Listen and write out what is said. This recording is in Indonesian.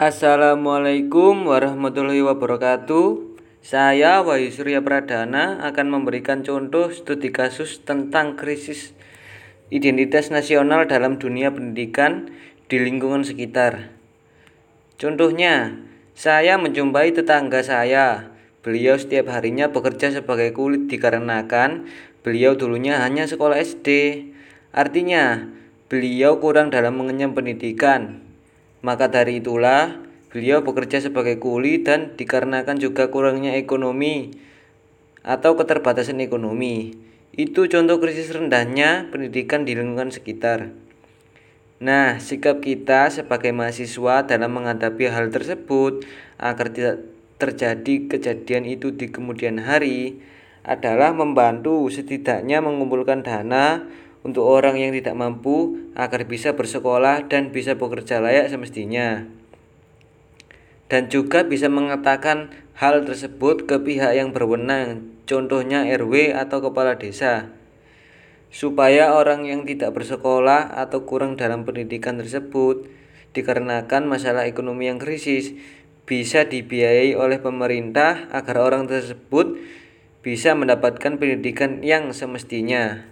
Assalamualaikum warahmatullahi wabarakatuh. Saya Wahyu Surya Pradana akan memberikan contoh studi kasus tentang krisis identitas nasional dalam dunia pendidikan di lingkungan sekitar. Contohnya, saya menjumpai tetangga saya. Beliau setiap harinya bekerja sebagai kulit dikarenakan beliau dulunya hanya sekolah SD. Artinya, beliau kurang dalam mengenyam pendidikan. Maka dari itulah beliau bekerja sebagai kuli dan dikarenakan juga kurangnya ekonomi atau keterbatasan ekonomi. Itu contoh krisis rendahnya pendidikan di lingkungan sekitar. Nah, sikap kita sebagai mahasiswa dalam menghadapi hal tersebut agar tidak terjadi kejadian itu di kemudian hari adalah membantu setidaknya mengumpulkan dana untuk orang yang tidak mampu agar bisa bersekolah dan bisa bekerja layak semestinya. Dan juga bisa mengatakan hal tersebut ke pihak yang berwenang, contohnya RW atau kepala desa. Supaya orang yang tidak bersekolah atau kurang dalam pendidikan tersebut dikarenakan masalah ekonomi yang krisis bisa dibiayai oleh pemerintah agar orang tersebut bisa mendapatkan pendidikan yang semestinya.